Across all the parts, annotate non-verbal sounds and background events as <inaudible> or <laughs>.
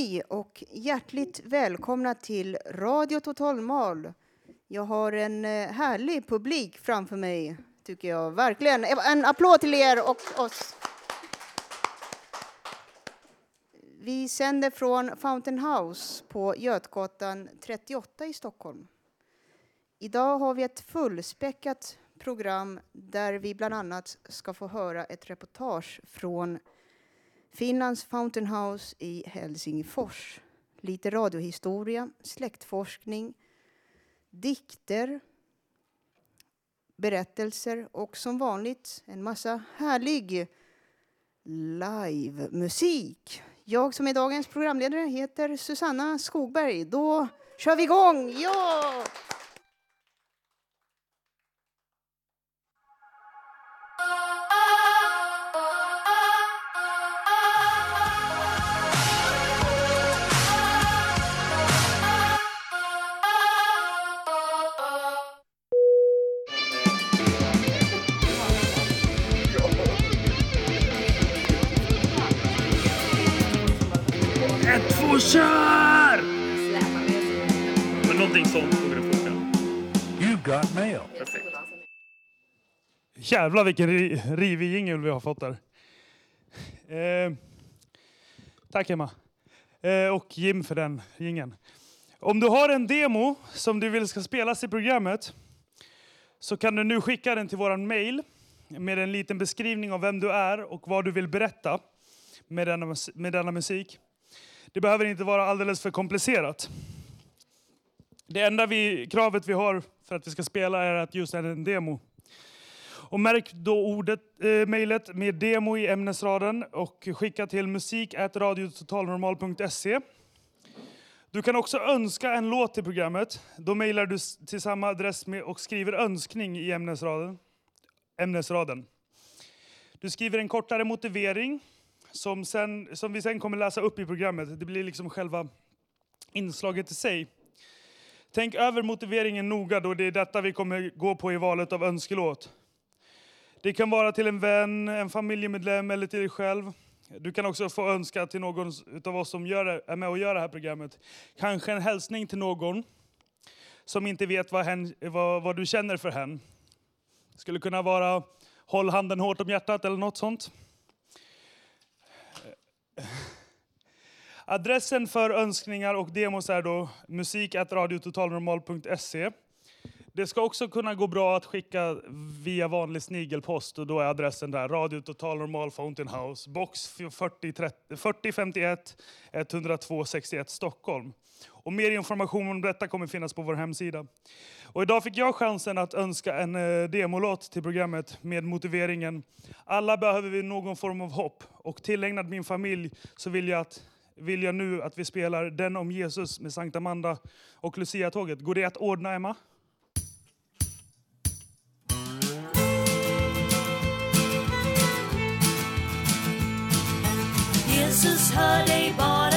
Hej och hjärtligt välkomna till Radio Totalmal. Jag har en eh, härlig publik framför mig, tycker jag. Verkligen. En applåd till er och oss. Vi sänder från Fountain House på Götgatan 38 i Stockholm. Idag har vi ett fullspäckat program där vi bland annat ska få höra ett reportage från Finlands Fountain House i Helsingfors. Lite radiohistoria, släktforskning, dikter, berättelser och som vanligt en massa härlig livemusik. Jag som är dagens programledare heter Susanna Skogberg. Då kör vi igång! Ja! Två, kör! Men någonting sånt kommer det funka. You got mail. Perfekt. Jävlar vilken ri- rivig jingel vi har fått där. Eh, tack Emma. Eh, och Jim för den jingeln. Om du har en demo som du vill ska spelas i programmet så kan du nu skicka den till våran mail med en liten beskrivning av vem du är och vad du vill berätta med denna, med denna musik. Det behöver inte vara alldeles för komplicerat. Det enda vi, kravet vi har för att vi ska spela är att just är en demo. Och märk då ordet, eh, mejlet med demo i ämnesraden och skicka till musik.radiototalnormal.se. Du kan också önska en låt till programmet. Då mejlar du till samma adress med och skriver önskning i ämnesraden. ämnesraden. Du skriver en kortare motivering som, sen, som vi sen kommer läsa upp i programmet. Det blir liksom själva inslaget i sig. Tänk över motiveringen noga då det är detta vi kommer gå på i valet av önskelåt. Det kan vara till en vän, en familjemedlem eller till dig själv. Du kan också få önska till någon av oss som gör, är med och gör det här programmet. Kanske en hälsning till någon som inte vet vad, hen, vad, vad du känner för hen. Det skulle kunna vara håll handen hårt om hjärtat eller något sånt. <laughs> Adressen för önskningar och demos är då musik.radiototalnormal.se. Det ska också kunna gå bra att skicka via vanlig snigelpost och då är adressen där Radio Total Normal Fountain House, box 40, 30, 4051 102 61 Stockholm. Och mer information om detta kommer finnas på vår hemsida. Och idag fick jag chansen att önska en eh, demolåt till programmet med motiveringen Alla behöver vi någon form av hopp och tillägnad min familj så vill jag, att, vill jag nu att vi spelar Den om Jesus med Sankt Amanda och Lucia-tåget. Går det att ordna Emma? Jesus hör dig bara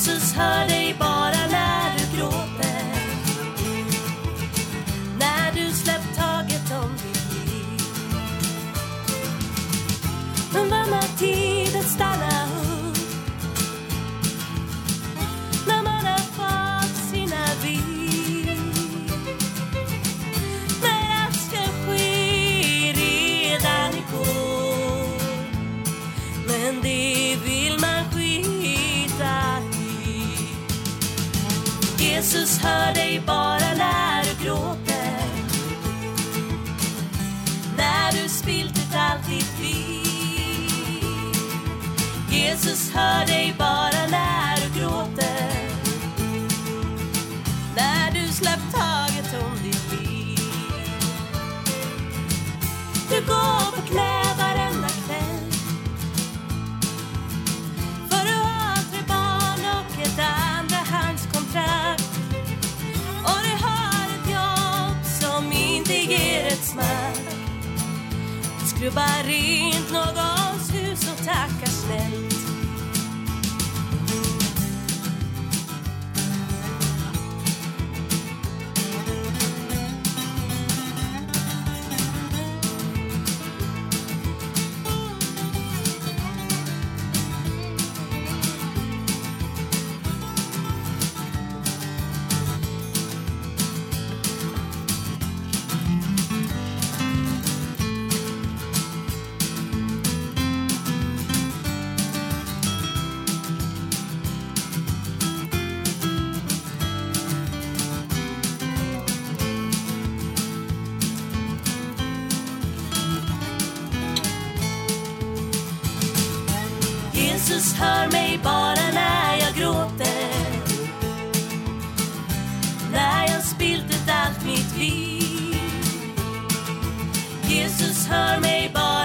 Jesus hör dig bara när du gråter. När du släppt taget om ditt liv. Men vem Hör dig bara när du gråter. När du spilt ut allt ditt liv. Jesus hör dig bara när skrubbar rent någons hus och tackar snällt. Jesus hör mig bara när jag gråter. När jag spillt ut allt mitt liv. Jesus hör mig bara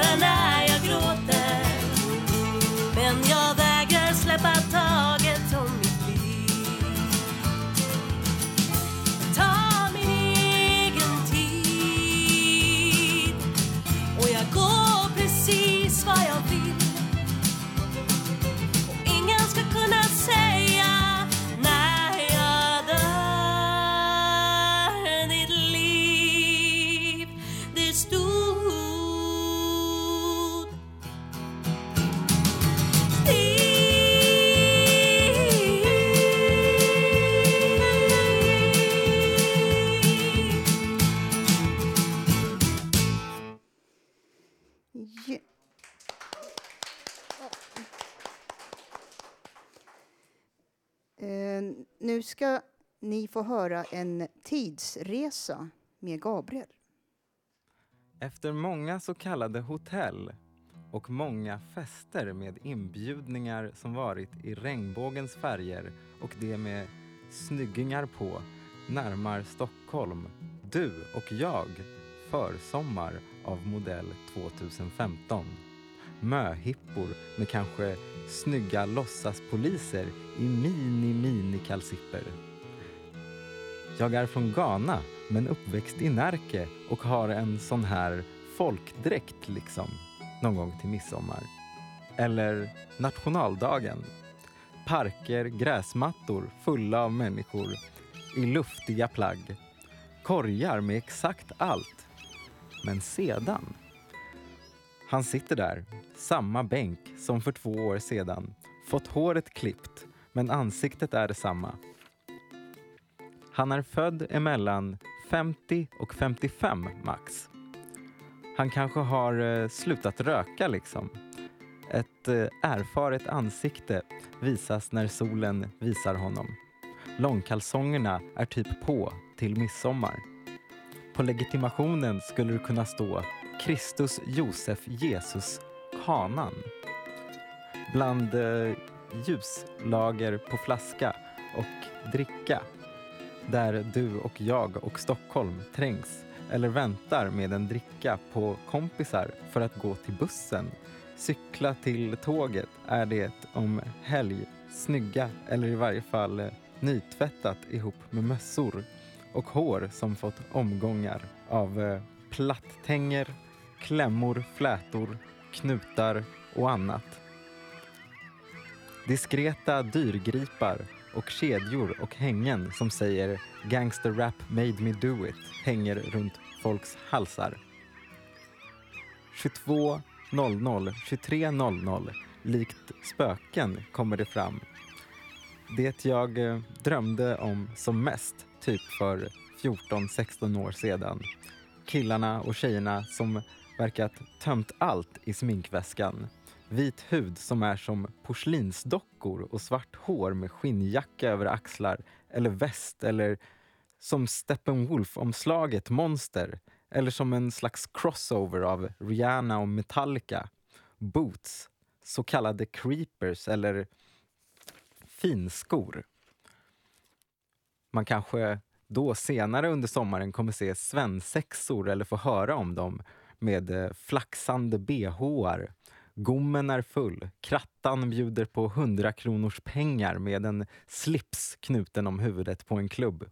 ska ni få höra en tidsresa med Gabriel. Efter många så kallade hotell och många fester med inbjudningar som varit i regnbågens färger och det med snyggingar på närmar Stockholm du och jag försommar av modell 2015. Möhippor med kanske snygga låtsaspoliser i mini-mini-kalsipper. Jag är från Ghana men uppväxt i Närke och har en sån här folkdräkt liksom någon gång till midsommar. Eller nationaldagen. Parker, gräsmattor fulla av människor i luftiga plagg. Korgar med exakt allt. Men sedan han sitter där, samma bänk som för två år sedan. Fått håret klippt, men ansiktet är detsamma. Han är född emellan 50 och 55 max. Han kanske har eh, slutat röka liksom. Ett eh, erfaret ansikte visas när solen visar honom. Långkalsongerna är typ på till midsommar. På legitimationen skulle det kunna stå Kristus Josef Jesus Kanan. Bland eh, ljuslager på flaska och dricka där du och jag och Stockholm trängs eller väntar med en dricka på kompisar för att gå till bussen. Cykla till tåget är det om helg, snygga eller i varje fall eh, nytvättat ihop med mössor och hår som fått omgångar av eh, klämmor, flätor, knutar och annat. Diskreta dyrgripar och kedjor och hängen som säger “Gangster rap made me do it” hänger runt folks halsar. 22.00, 23.00, likt spöken kommer det fram. Det jag eh, drömde om som mest, typ för 14-16 år sedan. Killarna och tjejerna som verkat tömt allt i sminkväskan. vit hud som är som porslinsdockor och svart hår med skinnjacka över axlar eller väst eller som Steppenwolf-omslaget Monster eller som en slags crossover av Rihanna och Metallica. Boots, så kallade creepers eller finskor. Man kanske då senare under sommaren kommer se svensexor eller få höra om dem med flaxande flaxande bhar. Gommen är full. Krattan bjuder på 100 kronors pengar med en slips knuten om huvudet på en klubb.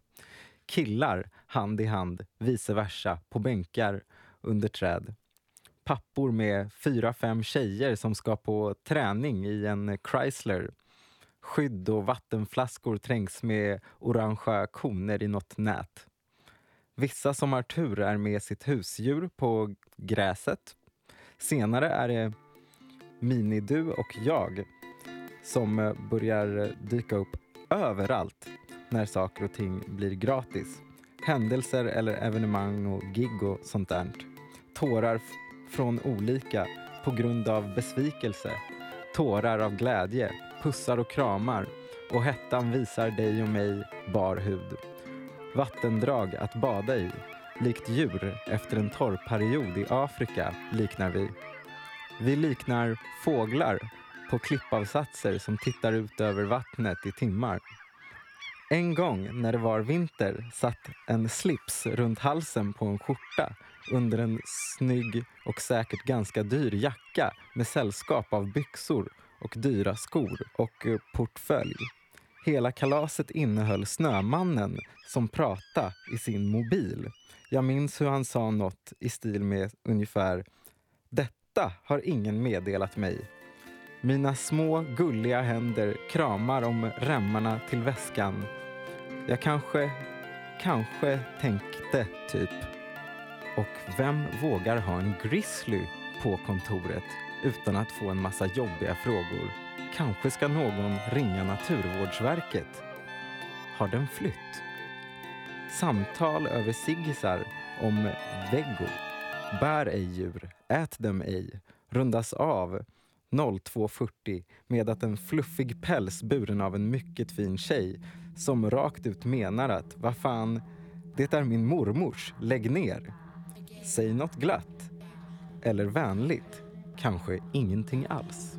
Killar hand i hand, vice versa, på bänkar under träd. Pappor med fyra, fem tjejer som ska på träning i en Chrysler. Skydd och vattenflaskor trängs med orangea koner i något nät. Vissa som har tur är med sitt husdjur på gräset. Senare är det Minidu och jag som eh, börjar dyka upp överallt när saker och ting blir gratis. Händelser eller evenemang och gig och sånt där. Tårar från olika på grund av besvikelse. Tårar av glädje, pussar och kramar och hettan visar dig och mig bar hud. Vattendrag att bada i. Likt djur efter en torrperiod i Afrika liknar vi. Vi liknar fåglar på klippavsatser som tittar ut över vattnet i timmar. En gång när det var vinter satt en slips runt halsen på en skjorta under en snygg och säkert ganska dyr jacka med sällskap av byxor och dyra skor och portfölj. Hela kalaset innehöll Snömannen som pratade i sin mobil. Jag minns hur han sa något i stil med ungefär Detta har ingen meddelat mig. Mina små gulliga händer kramar om remmarna till väskan. Jag kanske, kanske tänkte typ. Och vem vågar ha en grizzly på kontoret utan att få en massa jobbiga frågor? Kanske ska någon ringa Naturvårdsverket? Har den flytt? Samtal över ciggisar om veggo. Bär ej djur, ät dem ej. Rundas av 02.40 med att en fluffig päls buren av en mycket fin tjej som rakt ut menar att vad fan, det är min mormors, lägg ner. Säg något glatt. Eller vänligt. Kanske ingenting alls.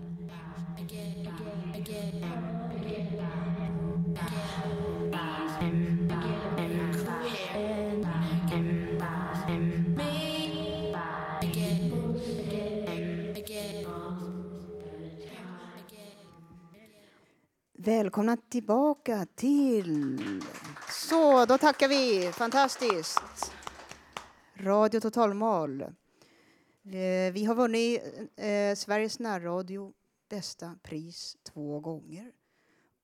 Välkomna tillbaka till... Så, då tackar vi. Fantastiskt. Radio Totalmal. Eh, Vi har vunnit eh, Sveriges närradio bästa pris två gånger.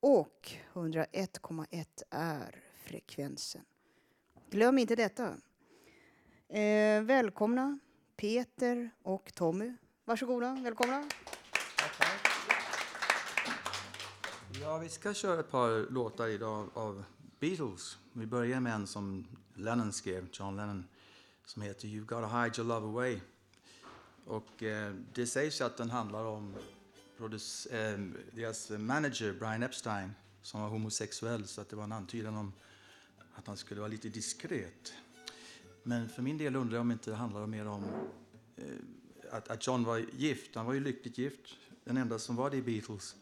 Och 101,1 är frekvensen. Glöm inte detta. Eh, välkomna Peter och Tommy. Varsågoda, välkomna. Ja, vi ska köra ett par låtar idag av Beatles. Vi börjar med en som Lennon skrev, John Lennon, som heter You've gotta hide your love away. Och eh, det sägs att den handlar om produc- eh, deras manager Brian Epstein som var homosexuell så att det var en antydan om att han skulle vara lite diskret. Men för min del undrar jag om inte det handlar mer om eh, att, att John var gift. Han var ju lyckligt gift, den enda som var det i Beatles.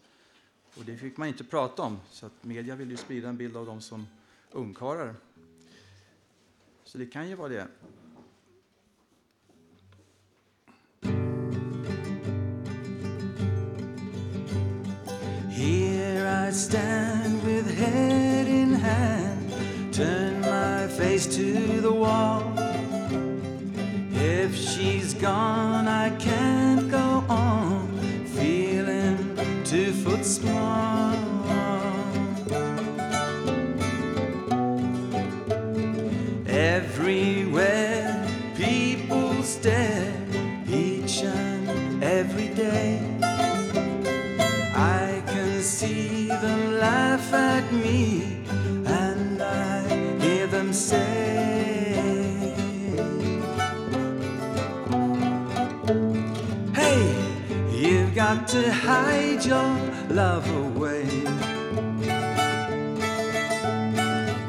Och det fick man inte prata om, så att media vill ju sprida en bild av dem som ungkarlar. Så det kan ju vara det. Here I stand with head in hand, turn my face to the wall. If she's gone, I can't got got to hide your love away.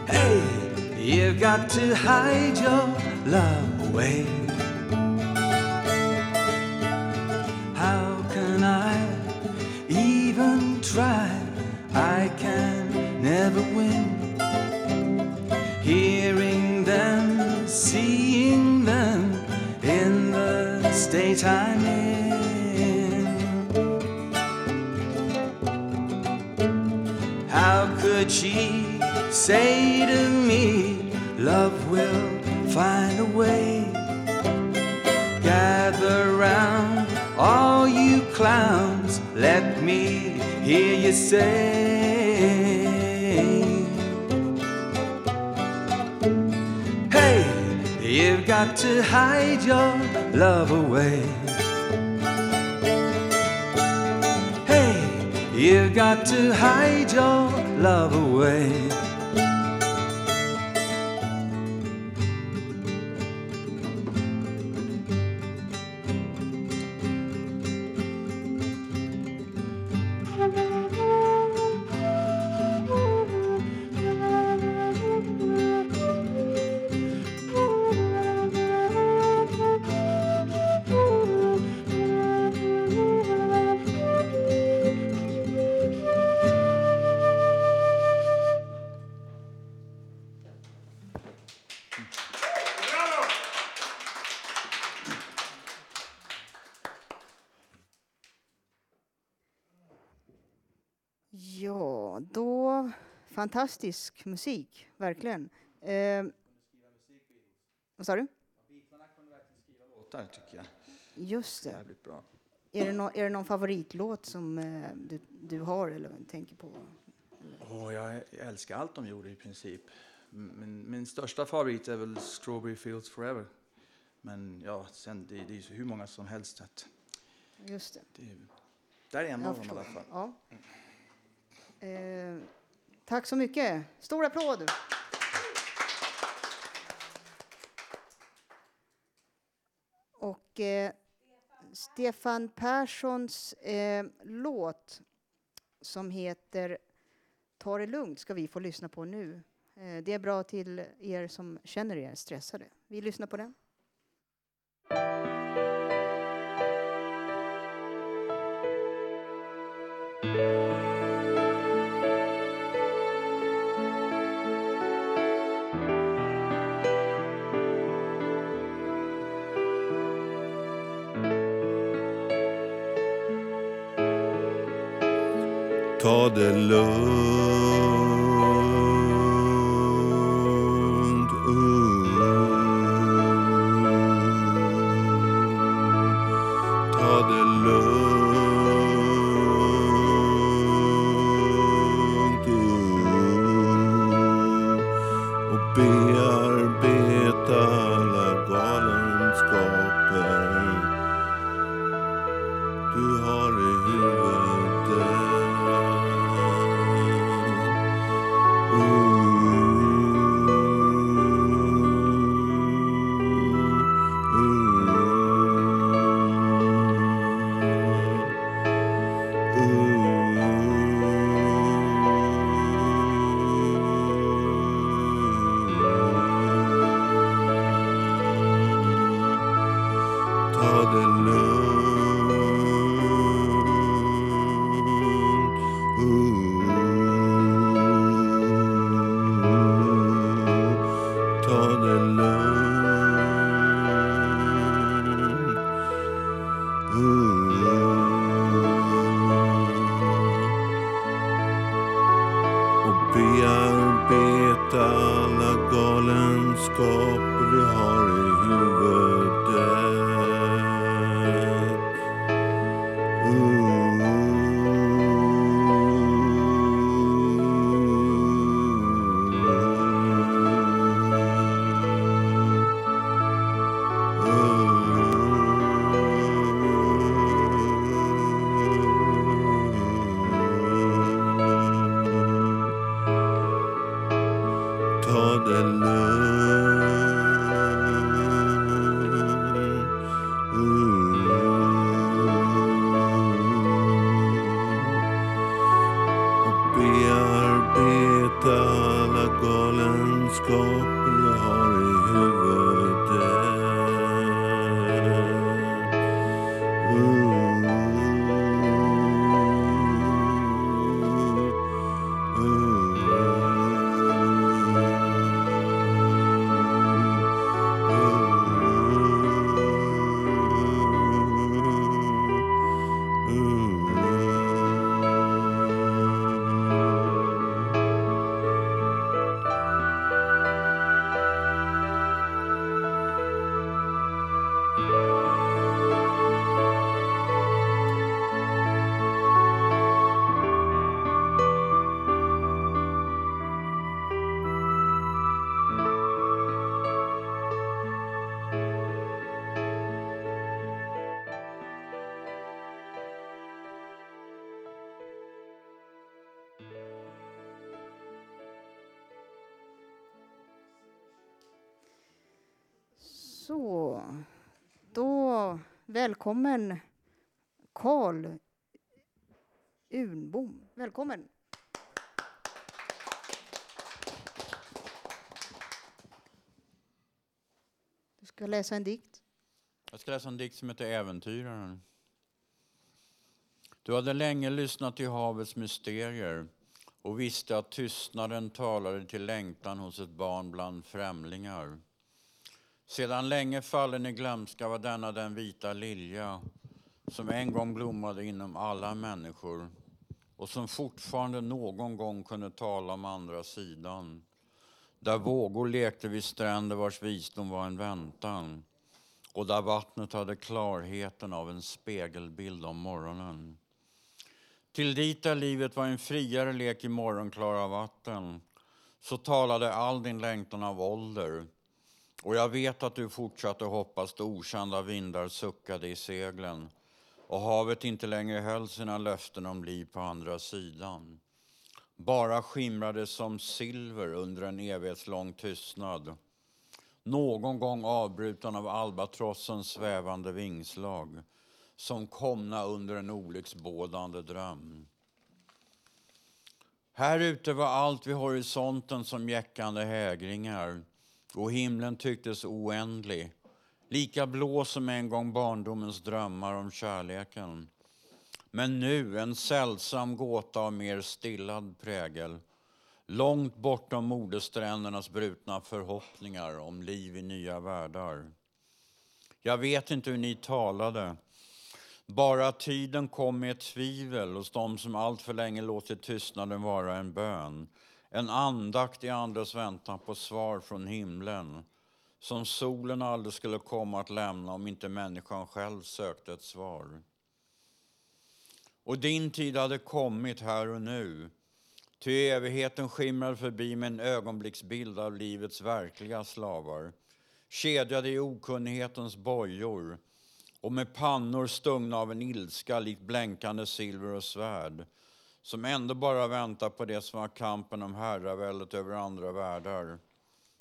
Hey, you've got to hide your love away. How can I even try? I can never win. Hearing she say to me, Love will find a way? Gather round, all you clowns, let me hear you say. Hey, you've got to hide your love away. Hey, you've got to hide your love away. Fantastisk musik, verkligen. Eh, vad sa du? Låtar tycker jag. Just det. Jävligt bra. Är det, nå- är det någon favoritlåt som eh, du, du har eller tänker på? Åh, jag älskar allt de gjorde i princip. M- Men min största favorit är väl Strawberry Fields Forever. Men ja, sen det, det är ju hur många som helst. Att Just det. det, där är en Jag av dem i alla fall. Ja. Eh, tack så mycket. Stor applåd! Och eh, Stefan Perssons eh, låt som heter Ta det lugnt ska vi få lyssna på nu. Eh, det är bra till er som känner er stressade. Vi lyssnar på den. Ta det lugnt. Välkommen Karl Unbom. Välkommen. Du ska läsa en dikt. Jag ska läsa en dikt som heter Äventyraren. Du hade länge lyssnat till havets mysterier och visste att tystnaden talade till längtan hos ett barn bland främlingar. Sedan länge fallen i glömska var denna den vita lilja som en gång blommade inom alla människor och som fortfarande någon gång kunde tala om andra sidan. Där vågor lekte vid stränder vars visdom var en väntan och där vattnet hade klarheten av en spegelbild om morgonen. Till dit där livet var en friare lek i morgonklara vatten så talade all din längtan av ålder och jag vet att du fortsatte hoppas då okända vindar suckade i seglen och havet inte längre höll sina löften om liv på andra sidan. Bara skimrade som silver under en evighetslång tystnad. Någon gång avbruten av albatrossens svävande vingslag som komna under en olycksbådande dröm. Här ute var allt vid horisonten som jäckande hägringar och himlen tycktes oändlig, lika blå som en gång barndomens drömmar om kärleken. Men nu en sällsam gåta av mer stillad prägel, långt bortom modersträndernas brutna förhoppningar om liv i nya världar. Jag vet inte hur ni talade, bara tiden kom med ett tvivel hos dem som allt för länge låtit tystnaden vara en bön en andakt i andras väntan på svar från himlen som solen aldrig skulle komma att lämna om inte människan själv sökte ett svar. Och din tid hade kommit här och nu ty evigheten skimrar förbi med en ögonblicksbild av livets verkliga slavar kedjade i okunnighetens bojor och med pannor stungna av en ilska likt blänkande silver och svärd som ändå bara väntar på det som var kampen om herraväldet över andra världar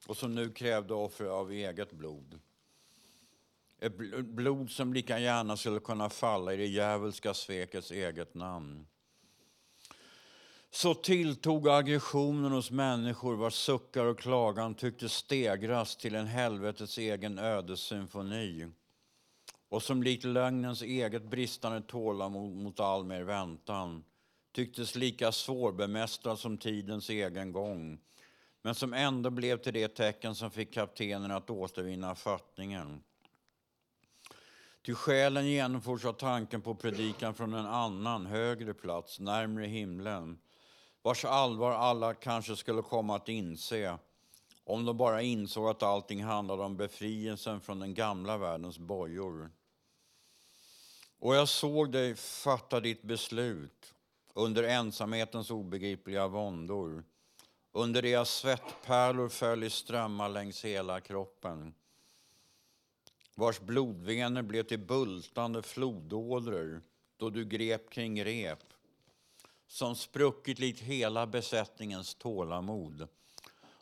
och som nu krävde offer av eget blod. Ett blod som lika gärna skulle kunna falla i det djävulska svekets eget namn. Så tilltog aggressionen hos människor vars suckar och klagan tycktes stegras till en helvetets egen ödessymfoni och som likt lögnens eget bristande tålamod mot all mer väntan tycktes lika svårbemästrad som tidens egen gång men som ändå blev till det tecken som fick kaptenen att återvinna fattningen. Till själen genomfors av tanken på predikan från en annan, högre plats, närmre himlen vars allvar alla kanske skulle komma att inse om de bara insåg att allting handlade om befrielsen från den gamla världens bojor. Och jag såg dig fatta ditt beslut under ensamhetens obegripliga våndor, under det att svettpärlor föll i strömmar längs hela kroppen, vars blodvener blev till bultande flodådror då du grep kring rep, som spruckit likt hela besättningens tålamod.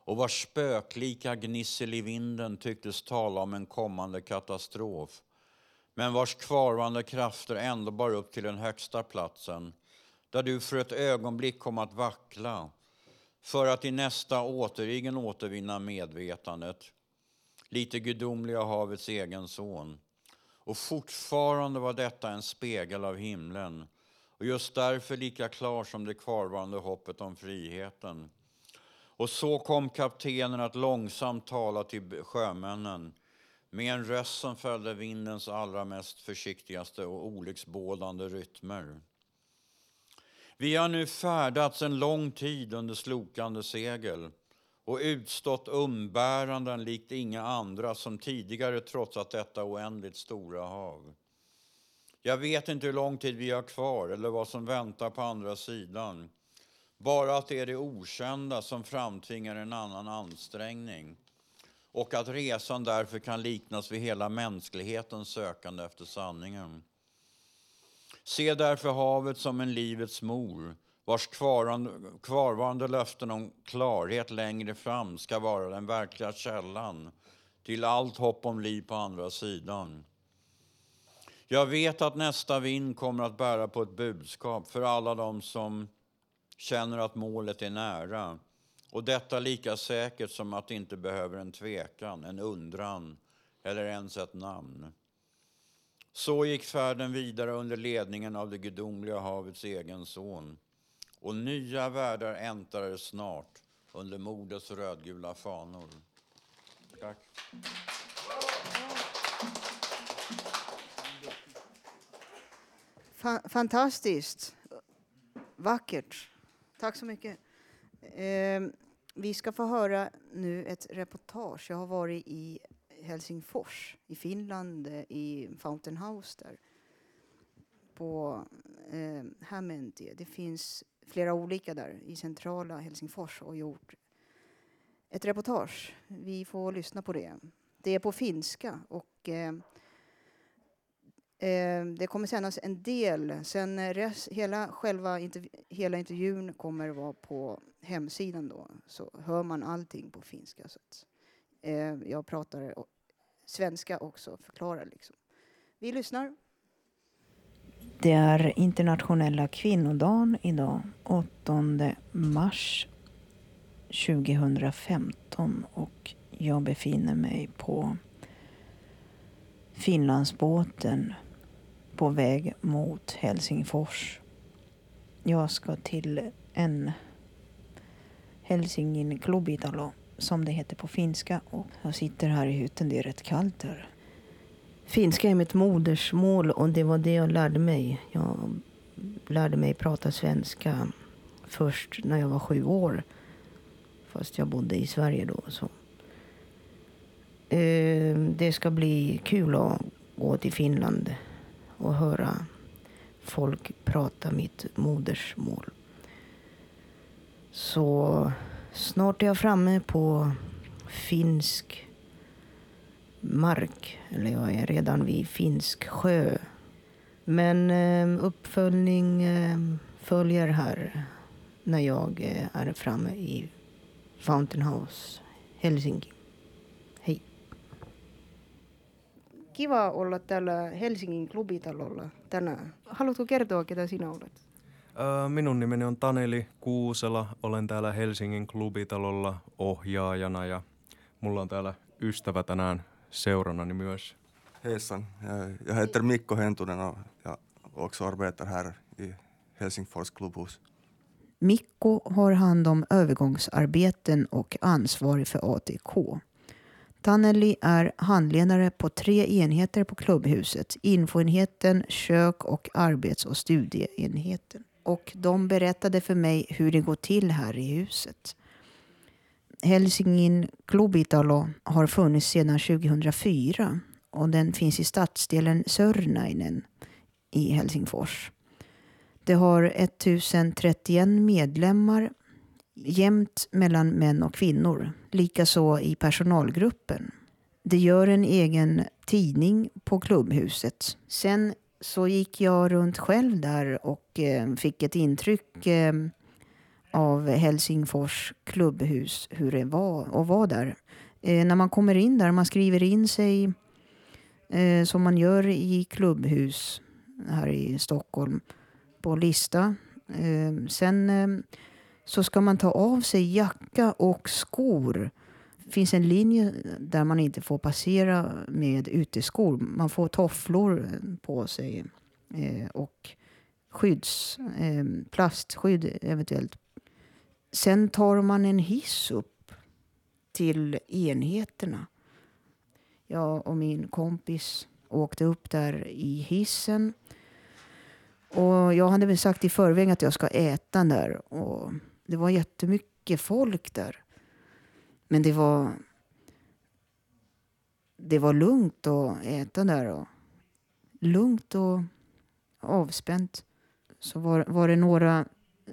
Och vars spöklika gnissel i vinden tycktes tala om en kommande katastrof. Men vars kvarvarande krafter ändå bar upp till den högsta platsen där du för ett ögonblick kom att vackla för att i nästa återigen återvinna medvetandet. Lite gudomliga havets egen son. Och fortfarande var detta en spegel av himlen och just därför lika klar som det kvarvarande hoppet om friheten. Och så kom kaptenen att långsamt tala till sjömännen med en röst som följde vindens allra mest försiktigaste och olycksbådande rytmer. Vi har nu färdats en lång tid under slokande segel och utstått umbäranden likt inga andra som tidigare trotsat detta oändligt stora hav. Jag vet inte hur lång tid vi har kvar eller vad som väntar på andra sidan. Bara att det är det okända som framtvingar en annan ansträngning och att resan därför kan liknas vid hela mänsklighetens sökande efter sanningen. Se därför havet som en livets mor vars kvarvarande, löften om klarhet längre fram ska vara den verkliga källan till allt hopp om liv på andra sidan. Jag vet att nästa vind kommer att bära på ett budskap för alla de som känner att målet är nära. Och detta lika säkert som att det inte behöver en tvekan, en undran eller ens ett namn. Så gick färden vidare under ledningen av det gudomliga havets egen son. Och nya världar äntrade snart under modets rödgula fanor. Tack. Fa- fantastiskt. Vackert. Tack så mycket. Eh, vi ska få höra nu ett reportage. Jag har varit i Helsingfors i Finland, i Fountain House där. På eh, Hämeentie. Det finns flera olika där i centrala Helsingfors och gjort ett reportage. Vi får lyssna på det. Det är på finska och eh, Eh, det kommer sändas en del. Sen res, hela, själva intervju, hela intervjun kommer vara på hemsidan då. Så hör man allting på finska. Så att, Eh, jag pratar svenska också, förklarar liksom. Vi lyssnar. Det är internationella kvinnodagen idag, 8 mars 2015 och jag befinner mig på Finlandsbåten på väg mot Helsingfors. Jag ska till en Helsingin Klubitalo som det heter på finska och jag sitter här i hytten. Det är rätt kallt här. Finska är mitt modersmål och det var det jag lärde mig. Jag lärde mig prata svenska först när jag var sju år. Fast jag bodde i Sverige då. Så. Ehm, det ska bli kul att gå till Finland och höra folk prata mitt modersmål. Så snart är jag framme på finsk mark. Eller jag är redan vid finsk sjö. Men eh, uppföljning eh, följer här när jag eh, är framme i Fountain House, Helsinki. Hej. Kiva olla täällä Helsingin klubitalolla tänään. Haluatko kertoa, ketä sinä olet? Minun nimeni on Taneli Kuusela. Olen täällä Helsingin klubitalolla ohjaajana ja mulla on täällä ystävä tänään seurannani myös. Hejsan, jag, jag heter Mikko Hentunen och jag också arbetar här i Helsingfors klubbhus. Mikko har hand om övergångsarbeten och ansvarig för ATK. Taneli är handledare på tre enheter på klubbhuset. Infoenheten, kök och arbets och studieenheten. Och de berättade för mig hur det går till här i huset. Helsingin Klubitalo har funnits sedan 2004 och den finns i stadsdelen Sörnainen i Helsingfors. Det har 1031 medlemmar jämnt mellan män och kvinnor. Likaså i personalgruppen. Det gör en egen tidning på klubbhuset. Sen så gick jag runt själv där och eh, fick ett intryck eh, av Helsingfors klubbhus, hur det var och var där. Eh, när man kommer in där, man skriver in sig eh, som man gör i klubbhus här i Stockholm på lista. Eh, sen eh, så ska man ta av sig jacka och skor. Det finns en linje där man inte får passera med uteskor. Man får tofflor eh, på sig eh, och skydds, eh, plastskydd eventuellt. Sen tar man en hiss upp till enheterna. Jag och min kompis åkte upp där i hissen. Och jag hade väl sagt i förväg att jag ska äta där. Och det var jättemycket folk där. Men det var... Det var lugnt att äta där. Och lugnt och avspänt. Så var, var det några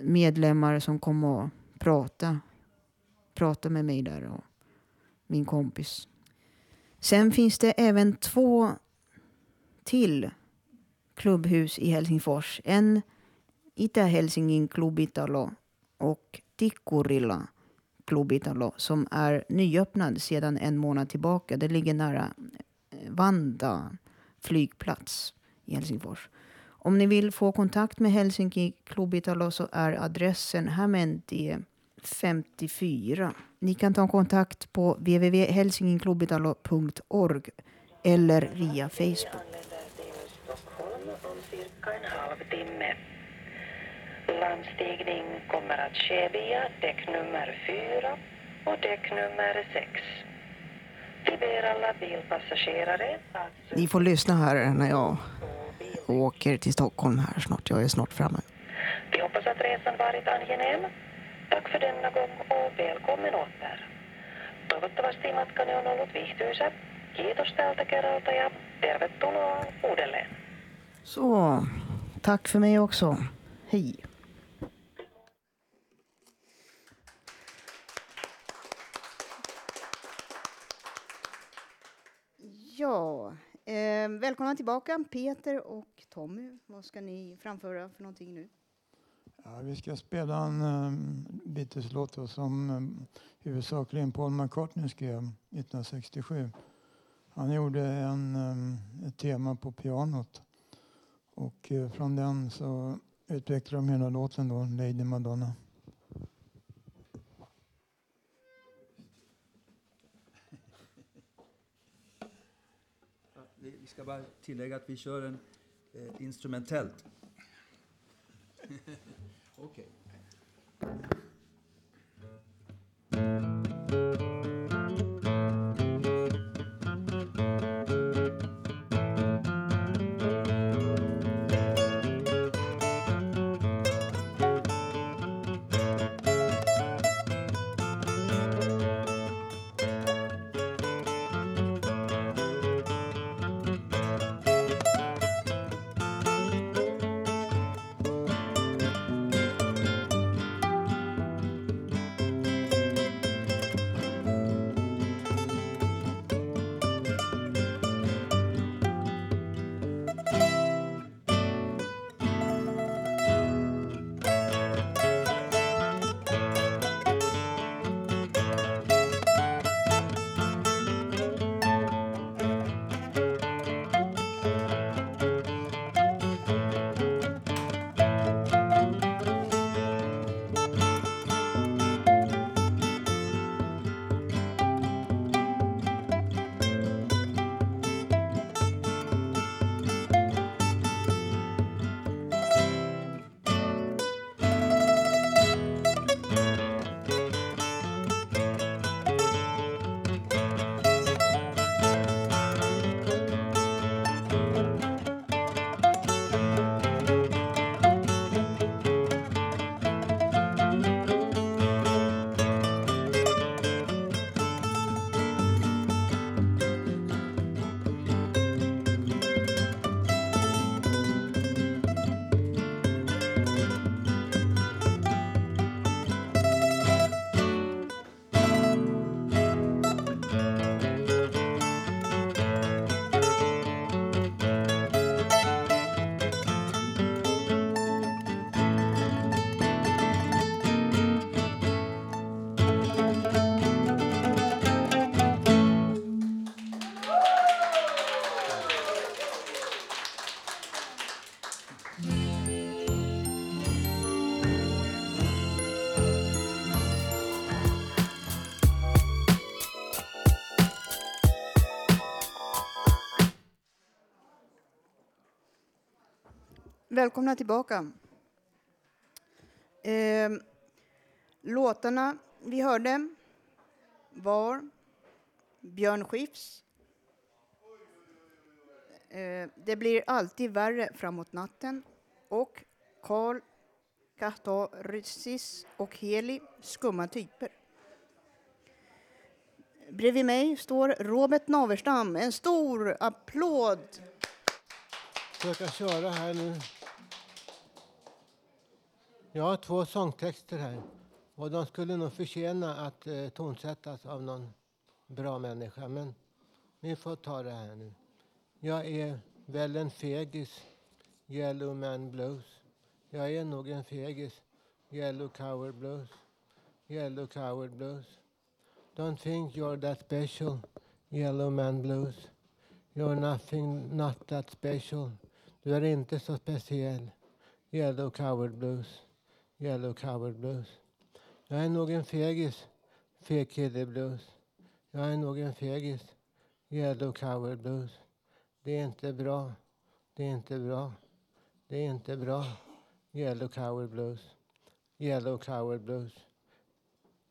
medlemmar som kom och pratade, pratade med mig där och min kompis. Sen finns det även två till klubbhus i Helsingfors. En Itä-Helsingin klubbitalo och Tikkurila klubbitalo som är nyöppnad sedan en månad tillbaka. Det ligger nära eh, Vanda flygplats i Helsingfors. Om ni vill få kontakt med Helsinki klubbitalo så är adressen Hämeentie 54. Ni kan ta kontakt på www.helsinginklubitalo.org eller via Facebook. om cirka en halvtimme. Landstigning kommer att ske via däck nummer 4 och däck nummer 6. Vi ber alla bilpassagerare att Ni får lyssna här när jag åker till Stockholm här snart. Jag är snart framme. Vi hoppas att resan varit angenäm. Tack för denna gång och välkommen åter. Toivottavasti matkani on ollut viihtyisä. Kiitos tältä kerralta ja tervetuloa uudelleen. Så, tack för mig också. Hej. Ja, eh, välkomna tillbaka Peter och Tommy. Vad ska ni framföra för någonting nu? Ja, vi ska spela en um, Beatles-låt som um, huvudsakligen Paul McCartney skrev 1967. Han gjorde en, um, ett tema på pianot och uh, från den så utvecklade de hela låten då, Lady Madonna. Ska bara tillägga att vi kör en eh, instrumentellt. <laughs> Okej. Thank Välkomna tillbaka. Eh, låtarna vi hörde var Björn Skifs eh, Det blir alltid värre framåt natten och Karl Kahtorisis och Heli Skumma typer. Bredvid mig står Robert Naverstam. En stor applåd! Försöka köra här nu. Jag har två sångtexter här. Och de skulle nog förtjäna att eh, tonsättas av någon bra människa. Men vi får ta det här nu. Jag är väl en fegis, Yellow Man Blues. Jag är nog en fegis, Yellow Coward Blues. Yellow Coward Blues. Don't think you're that special, Yellow Man Blues. You're nothing, not that special. Du är inte så speciell, Yellow Coward Blues. Yellow Coward Blues. Jag är nog en fegis, feg kille blues. Jag är nog en fegis, Yellow Coward Blues. Det är inte bra, det är inte bra, det är inte bra, Yellow Coward Blues. Yellow Coward Blues.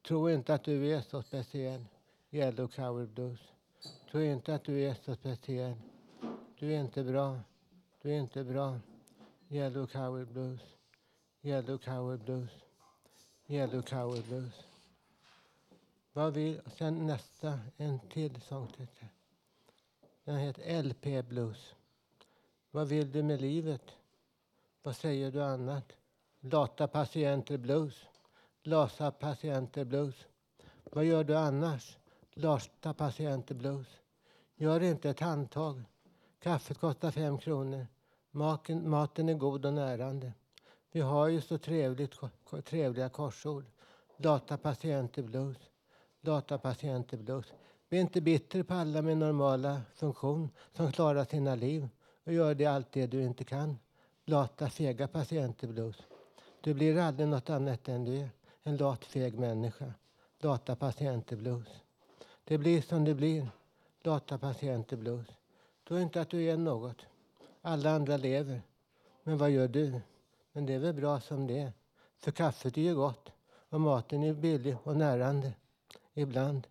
Tro inte att du är så speciell, Yellow Coward Blues. Tro inte att du är så speciell. Du är inte bra, du är inte bra, Yellow Coward Blues. Yellow Coward Blues. Yellow Coward Blues. Vad vill, sen nästa, en till sångtitel. Den heter LP Blues. Vad vill du med livet? Vad säger du annat? Lata patienter blues. Lasa patienter blues. Vad gör du annars? Lata patienter blues. Gör inte ett handtag. Kaffet kostar fem kronor. Maken, maten är god och närande. Vi har ju så trevligt, trevliga korsord. Datapatienter blues. Datapatienter blues. Bli inte bitter på alla med normala funktion som klarar sina liv och gör det allt det du inte kan. Lata, fega patienter blues. Du blir aldrig något annat än du är. En lat, feg människa. Lata patienter blues. Det blir som det blir. Lata patienter blues. Tro inte att du är något. Alla andra lever. Men vad gör du? Men det är väl bra som det är. För kaffet är ju gott och maten är billig och närande. Ibland.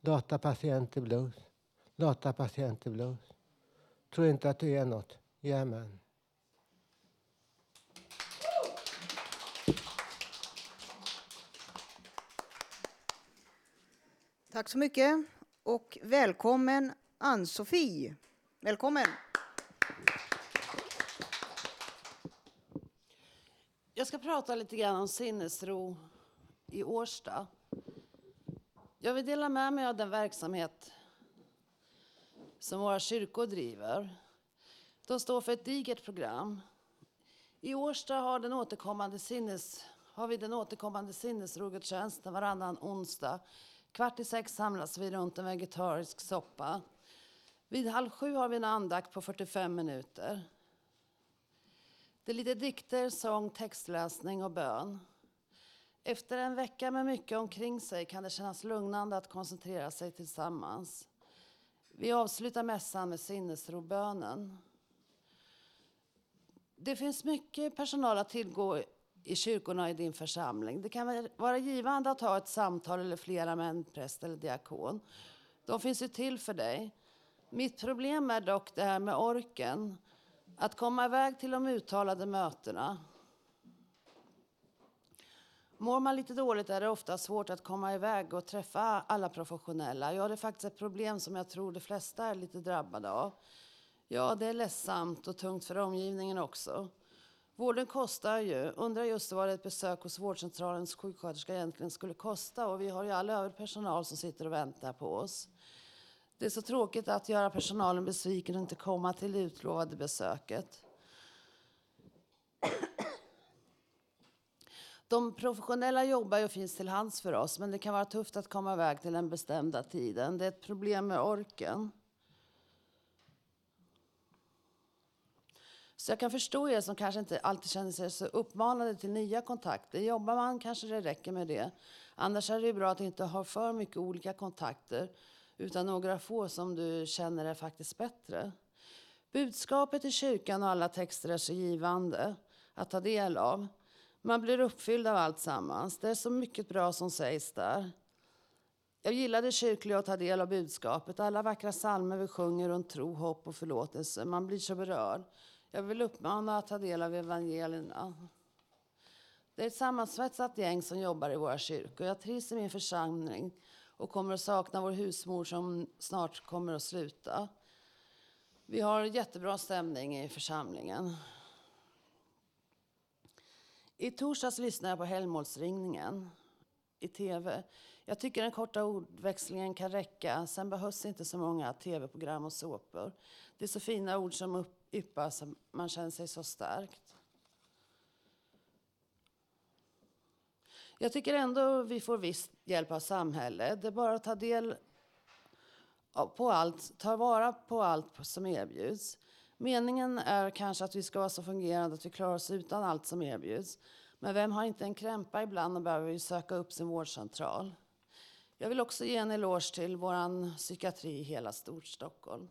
Datapatienter blues. Datapatienter blues. Tror inte att du är något. Jajamän. Tack så mycket och välkommen Ann-Sofie. Välkommen! Jag ska prata lite grann om sinnesro i Årsta. Jag vill dela med mig av den verksamhet som våra kyrkor driver. De står för ett digert program. I Årsta har, den återkommande sinnes, har vi den återkommande sinnesrogudstjänsten varannan onsdag. Kvart i sex samlas vi runt en vegetarisk soppa. Vid halv sju har vi en andakt på 45 minuter. Det är lite dikter, sång, textläsning och bön. Efter en vecka med mycket omkring sig kan det kännas lugnande att koncentrera sig tillsammans. Vi avslutar mässan med sinnesrobönen. Det finns mycket personal att tillgå i kyrkorna i din församling. Det kan vara givande att ha ett samtal eller flera med en präst eller diakon. De finns ju till för dig. Mitt problem är dock det här med orken. Att komma iväg till de uttalade mötena. Mår man lite dåligt är det ofta svårt att komma iväg och träffa alla professionella. Ja, det är faktiskt ett problem som jag tror de flesta är lite drabbade av. Ja, det är ledsamt och tungt för omgivningen också. Vården kostar ju. Undrar just vad ett besök hos vårdcentralens sjuksköterska egentligen skulle kosta. Och vi har ju all övrig personal som sitter och väntar på oss. Det är så tråkigt att göra personalen besviken och inte komma till det utlovade besöket. De professionella jobbar och finns till hands för oss, men det kan vara tufft att komma iväg till den bestämda tiden. Det är ett problem med orken. Så jag kan förstå er som kanske inte alltid känner sig så uppmanade till nya kontakter. Jobbar man kanske det räcker med det. Annars är det bra att inte ha för mycket olika kontakter utan några få som du känner är faktiskt bättre. Budskapet i kyrkan och alla texter är så givande att ta del av. Man blir uppfylld av allt sammans. Det är så mycket bra som sägs där. Jag gillar det kyrkliga att ta del av budskapet. Alla vackra psalmer vi sjunger runt tro, hopp och förlåtelse. Man blir så berörd. Jag vill uppmana att ta del av evangelierna. Det är ett sammansvetsat gäng som jobbar i våra kyrkor. Jag trivs i min församling och kommer att sakna vår husmor som snart kommer att sluta. Vi har jättebra stämning i församlingen. I torsdags lyssnade jag på Helgmålsringningen i tv. Jag tycker den korta ordväxlingen kan räcka. Sen behövs inte så många tv-program och såpor. Det är så fina ord som yppas, man känner sig så starkt. Jag tycker ändå vi får viss hjälp av samhället. Det är bara att ta del på allt, ta vara på allt som erbjuds. Meningen är kanske att vi ska vara så fungerande att vi klarar oss utan allt som erbjuds. Men vem har inte en krämpa ibland och behöver ju söka upp sin vårdcentral? Jag vill också ge en eloge till vår psykiatri i hela Storstockholm.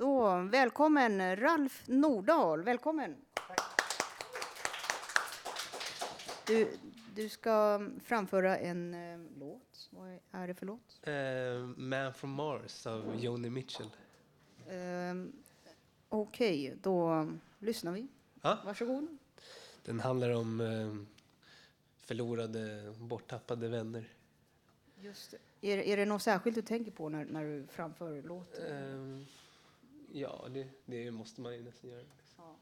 Då, välkommen Ralf Nordahl. Välkommen. Du, du ska framföra en eh, låt. Vad är det för låt? Eh, Man from Mars av Joni Mitchell. Ehm, Okej, då lyssnar vi. Ja. Varsågod. Den handlar om eh, förlorade, borttappade vänner. Just det. Är, är det något särskilt du tänker på när, när du framför låten? Ja, det, det måste man ju nästan göra. Ja.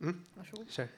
Mm. Varsågod. Kör.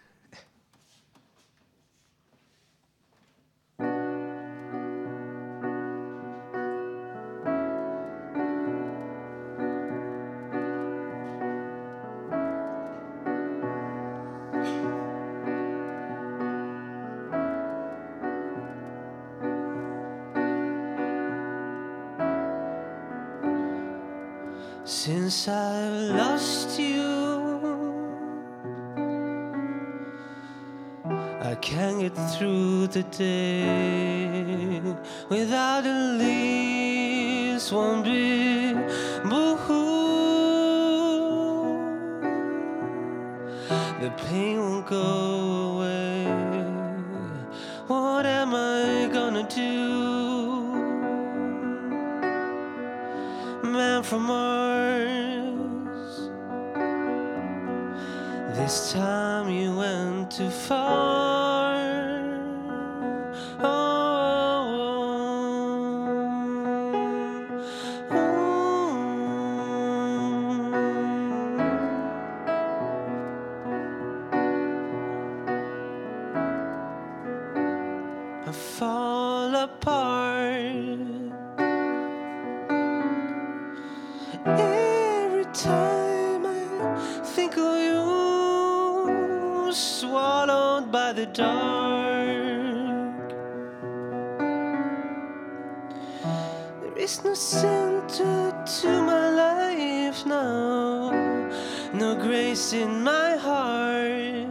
Day without at least one big boo-hoo. The pain won't go center to my life now, no grace in my heart.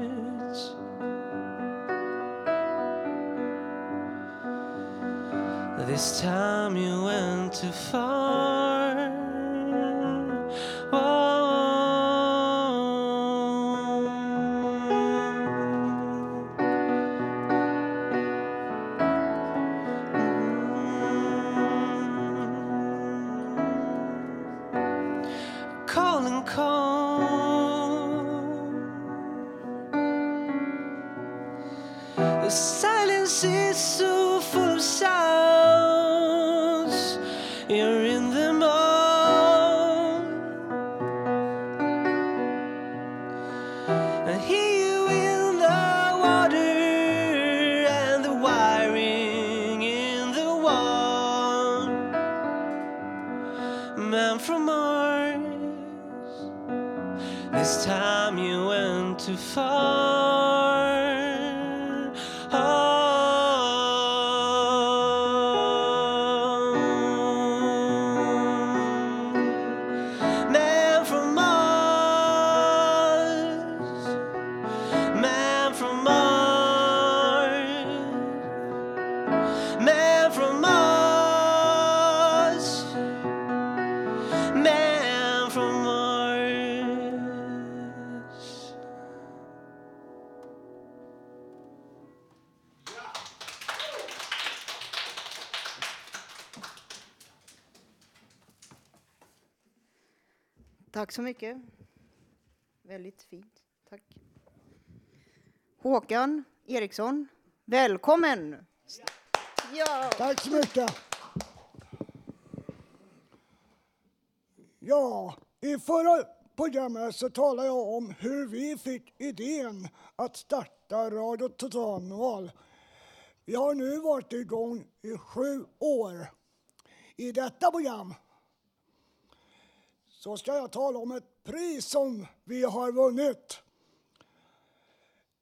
This time you went too far. Tack så mycket. Väldigt fint. Tack. Håkan Eriksson, välkommen! Ja. Tack så mycket. Ja, i förra programmet så talade jag om hur vi fick idén att starta Radio Totalnormal. Vi har nu varit igång i sju år. I detta program så ska jag tala om ett pris som vi har vunnit.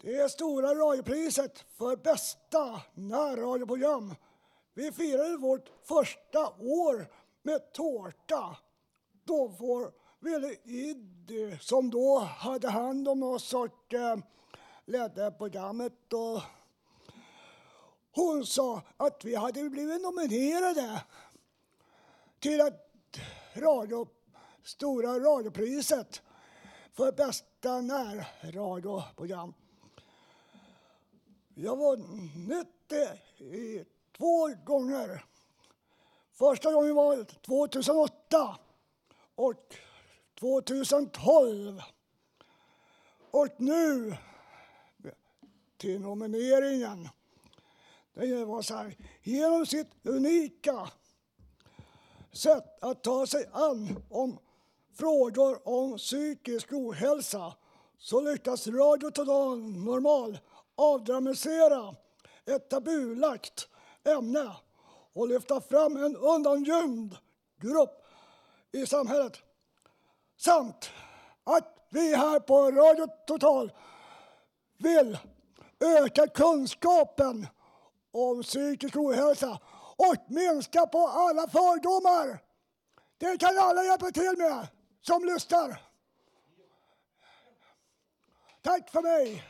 Det är Stora radiopriset för bästa närradioprogram. Vi firade vårt första år med tårta. Då får Ville Id, som då hade hand om oss och eh, ledde programmet, och hon sa att vi hade blivit nominerade till ett radio, Stora radiopriset för bästa närradioprogram. Jag har vunnit det i två gånger. Första gången var 2008 och 2012. Och nu till nomineringen. Det var så här, genom sitt unika sätt att ta sig an om frågor om psykisk ohälsa så lyckas Radio Total Normal avdramatisera ett tabulagt ämne och lyfta fram en undangömd grupp i samhället. Samt att vi här på Radio Total vill öka kunskapen om psykisk ohälsa och minska på alla fördomar. Det kan alla hjälpa till med som lyssnar. Tack för mig.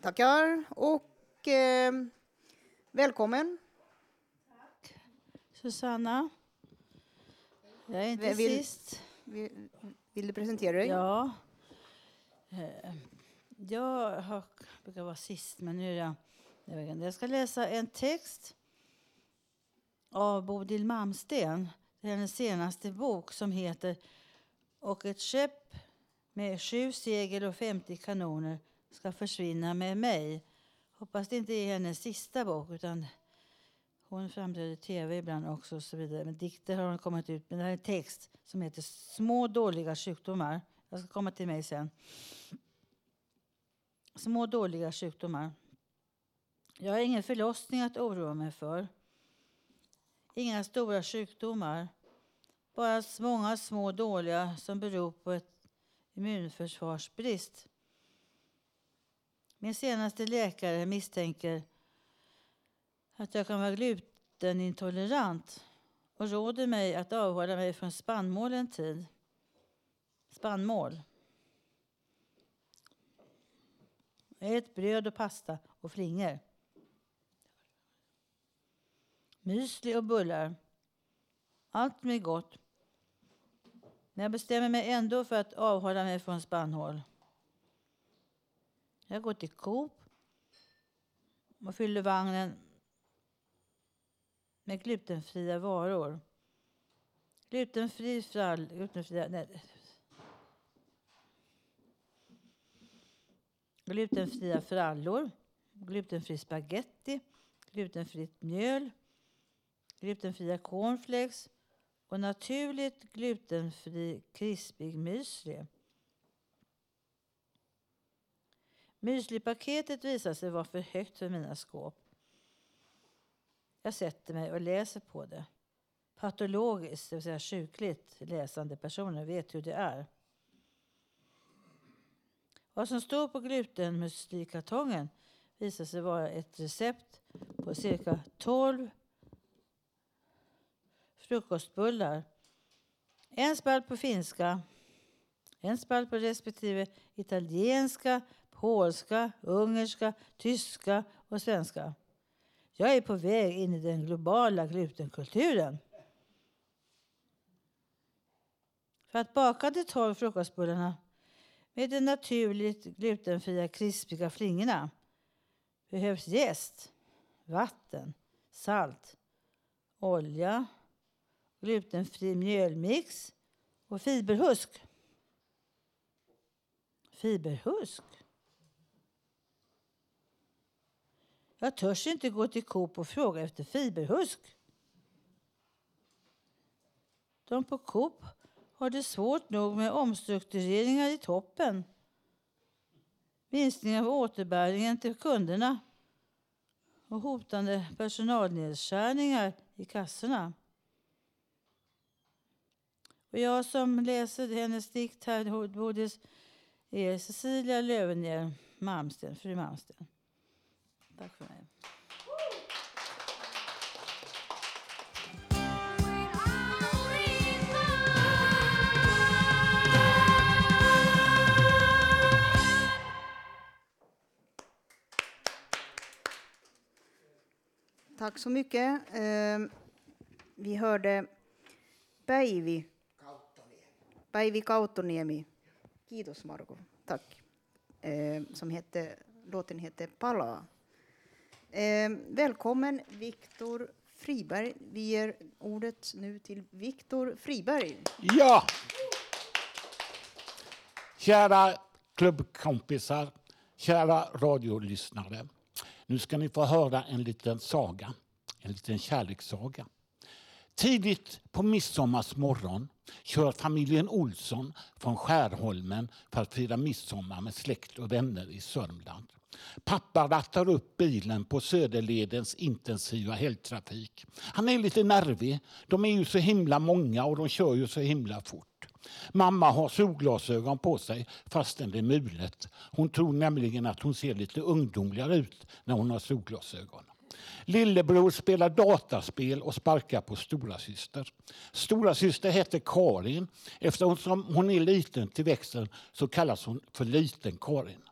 Tackar och eh, välkommen. Susanna. Jag är inte Vill- sist. Vill, vill du presentera dig? Ja. Eh, Jag har, brukar vara sist, men nu är jag jag ska läsa en text av Bodil Malmsten. Hennes senaste bok som heter Och ett skepp med sju segel och 50 kanoner ska försvinna med mig. Hoppas det inte är hennes sista bok utan hon framträder i tv ibland också och så vidare. Men dikter har hon kommit ut med. Det här är en text som heter Små dåliga sjukdomar. Jag ska komma till mig sen. Små dåliga sjukdomar. Jag har ingen förlossning att oroa mig för. Inga stora sjukdomar. Bara många små dåliga som beror på ett immunförsvarsbrist. Min senaste läkare misstänker att jag kan vara glutenintolerant och råder mig att avhålla mig från spannmål en tid. Spannmål. Ät bröd och pasta och flingor. Müsli och bullar. Allt med gott. Men jag bestämmer mig ändå för att avhålla mig från spannmål. Jag går till Coop och fyller vagnen med glutenfria varor. Glutenfri frall... Glutenfria, nej. Glutenfria frallor, glutenfri spaghetti, glutenfritt mjöl, glutenfria cornflakes och naturligt glutenfri krispig müsli. Müslipaketet visade sig vara för högt för mina skåp. Jag sätter mig och läser på det. Patologiskt, det vill säga sjukligt läsande personer vet hur det är. Vad som står på glutenmuslikartongen visar sig vara ett recept på cirka 12 frukostbullar. En spalt på finska, en spalt på respektive italienska, polska, ungerska, tyska och svenska. Jag är på väg in i den globala glutenkulturen. För att baka de tolv frukostbullarna med de naturligt glutenfria krispiga flingorna behövs jäst, vatten, salt, olja, glutenfri mjölmix och fiberhusk. Fiberhusk? Jag törs inte gå till Coop och fråga efter fiberhusk. De på Coop har det svårt nog med omstruktureringar i toppen. Minskning av återbäringen till kunderna och hotande personalnedskärningar i kassorna. Och jag som läser hennes dikt här, Bodis, är Cecilia Löwenhjelm Malmsten, fru Malmsten. Tack för mig. Tack så mycket. Ehm, vi hörde Päivi. Päivi Kautoniemi. Kiitos Margo. Tack. Eh, som hette, låten heter Pala. Eh, välkommen Viktor Friberg. Vi ger ordet nu till Viktor Friberg. Ja! Kära klubbkompisar, kära radiolyssnare. Nu ska ni få höra en liten saga, en liten kärlekssaga. Tidigt på midsommarsmorgon kör familjen Olsson från Skärholmen för att fira midsommar med släkt och vänner i Sörmland. Pappa rattar upp bilen på Söderledens intensiva helgtrafik. Han är lite nervig. De är ju så himla många och de kör ju så himla fort. Mamma har solglasögon på sig fastän det är mulet. Hon tror nämligen att hon ser lite ungdomligare ut när hon har solglasögon. Lillebror spelar dataspel och sparkar på stora syster. Stora syster heter Karin. Eftersom hon är liten till växten så kallas hon för Liten-Karin.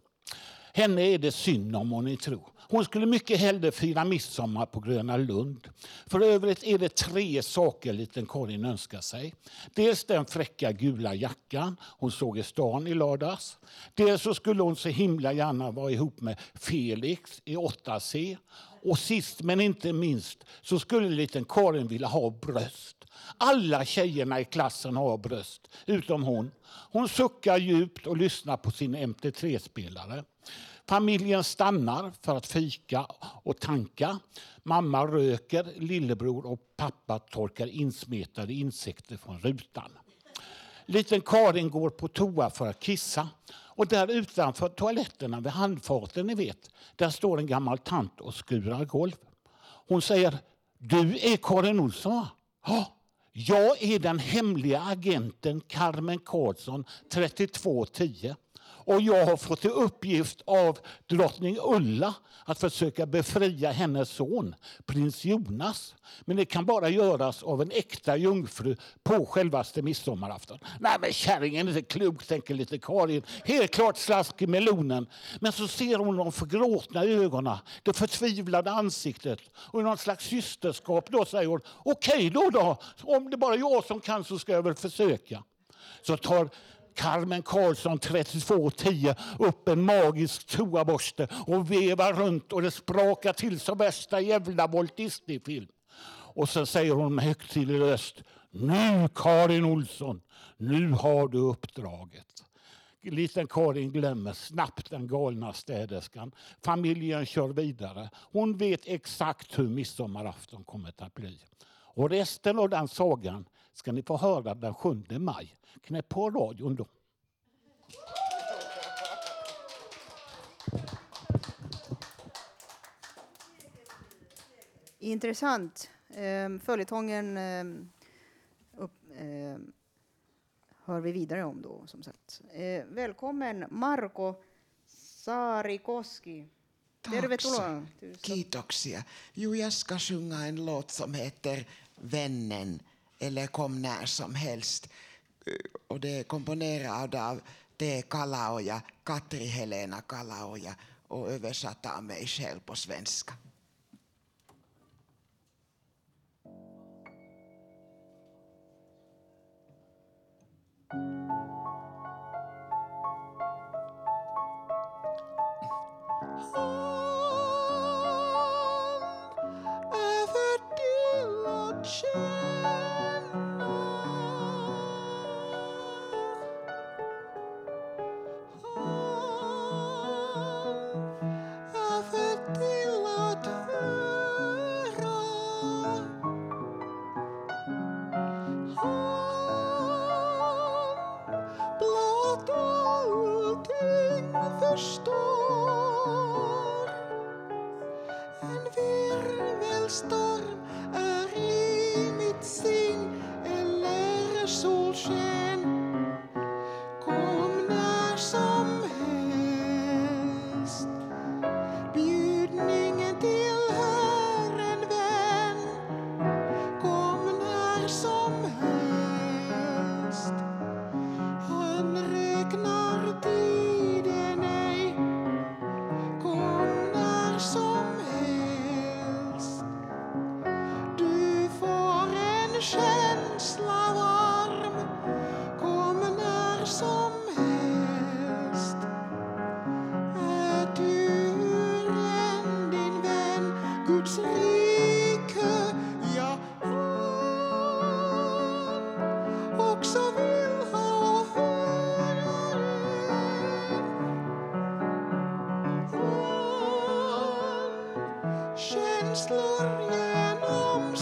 Henne är det synd om, må ni tror. Hon skulle mycket hellre fira midsommar på Gröna Lund. För övrigt är det tre saker liten Karin önskar sig. Dels den fräcka gula jackan hon såg i stan i lördags. Dels så skulle hon så himla gärna vara ihop med Felix i 8C. Och sist men inte minst så skulle liten Karin vilja ha bröst. Alla tjejerna i klassen har bröst, utom hon. Hon suckar djupt och lyssnar på sin MT3-spelare. Familjen stannar för att fika och tanka. Mamma röker, lillebror och pappa torkar insmetade insekter från rutan. Liten Karin går på toa för att kissa. Och där utanför toaletterna vid handfaten, ni vet, där står en gammal tant och skurar golv. Hon säger, du är Karin Olsson va? Ja, jag är den hemliga agenten Carmen Karlsson 3210. Och jag har fått i uppgift av drottning Ulla att försöka befria hennes son, prins Jonas. Men det kan bara göras av en äkta jungfru på självaste midsommarafton. Nej men kärringen är inte klok, tänker lite Karin. Helt klart slask i melonen. Men så ser hon de förgråtna ögonen, det förtvivlade ansiktet. Och i någon slags systerskap då säger hon, okej okay då då, om det bara är jag som kan så ska jag väl försöka. Så tar Carmen Karlsson 3210 upp en magisk toaborste och vevar runt och det sprakar till som värsta jävla Walt Disney-film. Och sen säger hon med högtidlig röst. Nu Karin Olsson, nu har du uppdraget. Liten Karin glömmer snabbt den galna städerskan. Familjen kör vidare. Hon vet exakt hur midsommarafton kommer att bli. Och resten av den sagan ska ni få höra den 7 maj. Knäpp på radion då. Intressant. Eh, följetongen eh, upp, eh, hör vi vidare om då, som sagt. Välkommen Marko Saarikoski. Tervetuloa. Kiitoksia. Jo, jag ska sjunga en låt som heter Vännen, eller Kom när som helst. Eh, och det är komponerat av T. Kalaoja, Katri Helena Kalaoja och översatt av mig själv på svenska. över till att turnem om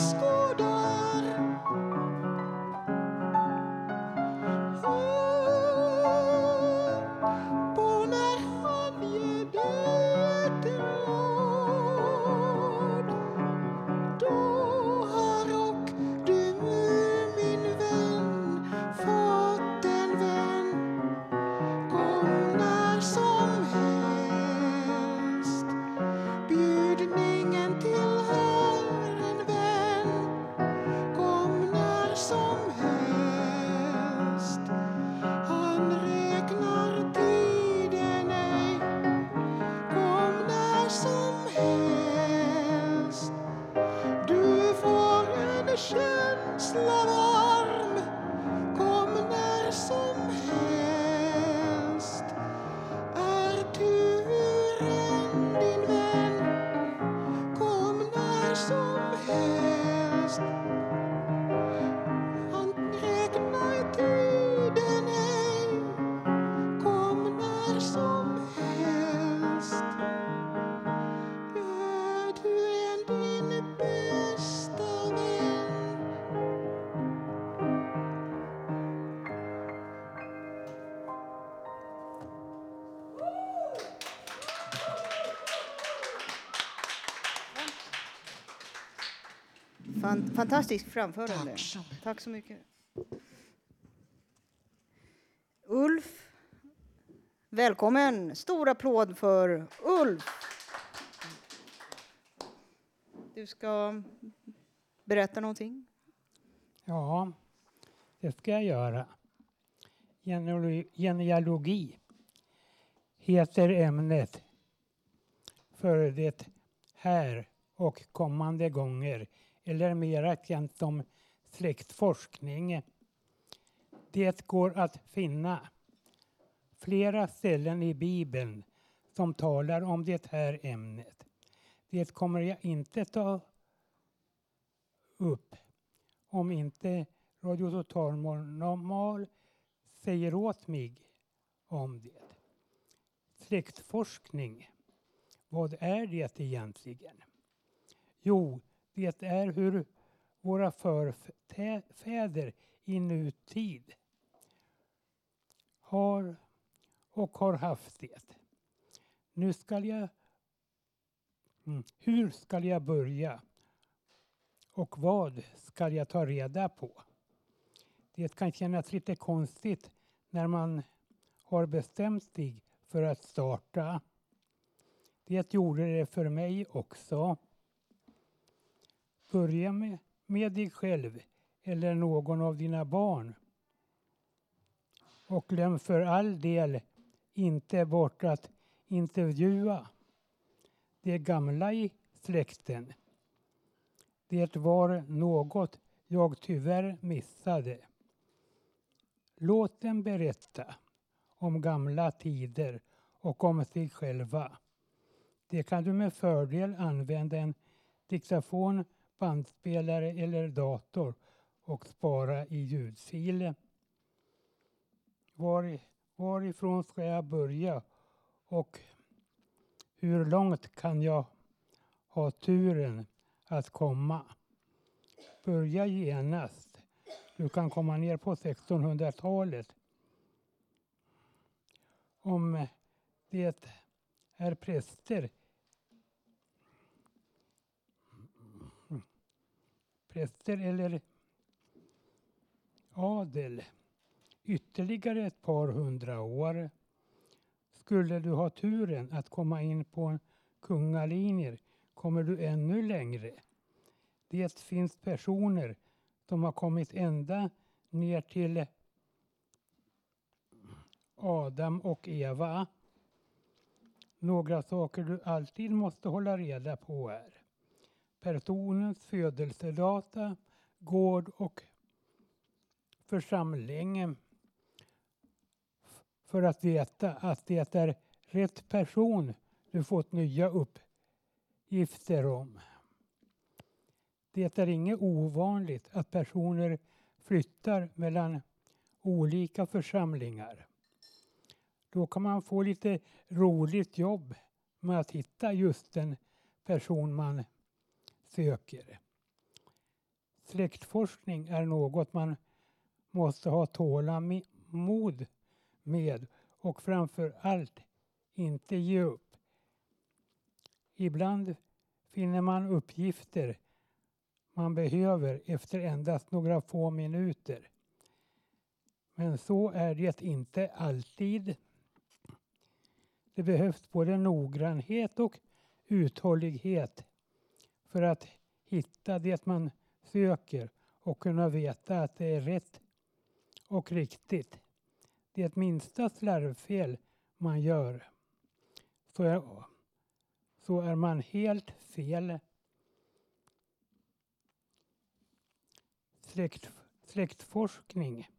fantastiskt framförande. Tack så mycket. Ulf, välkommen. Stor applåd för Ulf. Du ska berätta någonting. Ja, det ska jag göra. Genealogi, genealogi heter ämnet för det här och kommande gånger eller mera känt som släktforskning. Det går att finna flera ställen i Bibeln som talar om det här ämnet. Det kommer jag inte ta upp om inte Radio Total Normal säger åt mig om det. Släktforskning, vad är det egentligen? Jo, det är hur våra förfäder i nutid har och har haft det. Nu ska jag... Mm, hur ska jag börja? Och vad ska jag ta reda på? Det kan kännas lite konstigt när man har bestämt sig för att starta. Det gjorde det för mig också. Börja med, med dig själv eller någon av dina barn. Och glöm för all del inte bort att intervjua de gamla i släkten. Det var något jag tyvärr missade. Låt dem berätta om gamla tider och om sig själva. Det kan du med fördel använda en diktafon, bandspelare eller dator och spara i ljudfilen. Var, varifrån ska jag börja och hur långt kan jag ha turen att komma? Börja genast. Du kan komma ner på 1600-talet. Om det är präster präster eller adel ytterligare ett par hundra år. Skulle du ha turen att komma in på kungalinjer kommer du ännu längre. Det finns personer som har kommit ända ner till Adam och Eva. Några saker du alltid måste hålla reda på är personens födelsedata, gård och församling för att veta att det är rätt person du fått nya uppgifter om. Det är inget ovanligt att personer flyttar mellan olika församlingar. Då kan man få lite roligt jobb med att hitta just den person man söker. Släktforskning är något man måste ha tålamod med och framför allt inte ge upp. Ibland finner man uppgifter man behöver efter endast några få minuter. Men så är det inte alltid. Det behövs både noggrannhet och uthållighet för att hitta det man söker och kunna veta att det är rätt och riktigt. Det minsta slarvfel man gör så är, så är man helt fel. Släkt, släktforskning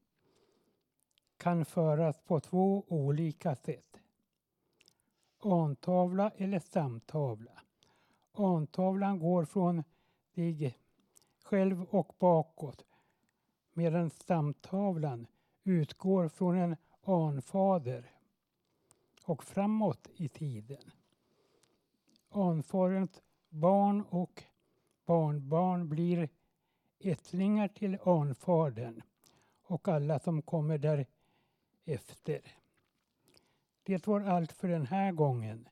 kan föras på två olika sätt. Antavla eller stamtavla. Antavlan går från dig själv och bakåt medan stamtavlan utgår från en anfader och framåt i tiden. Anfaderns barn och barnbarn blir ättlingar till anfadern och alla som kommer därefter. Det var allt för den här gången.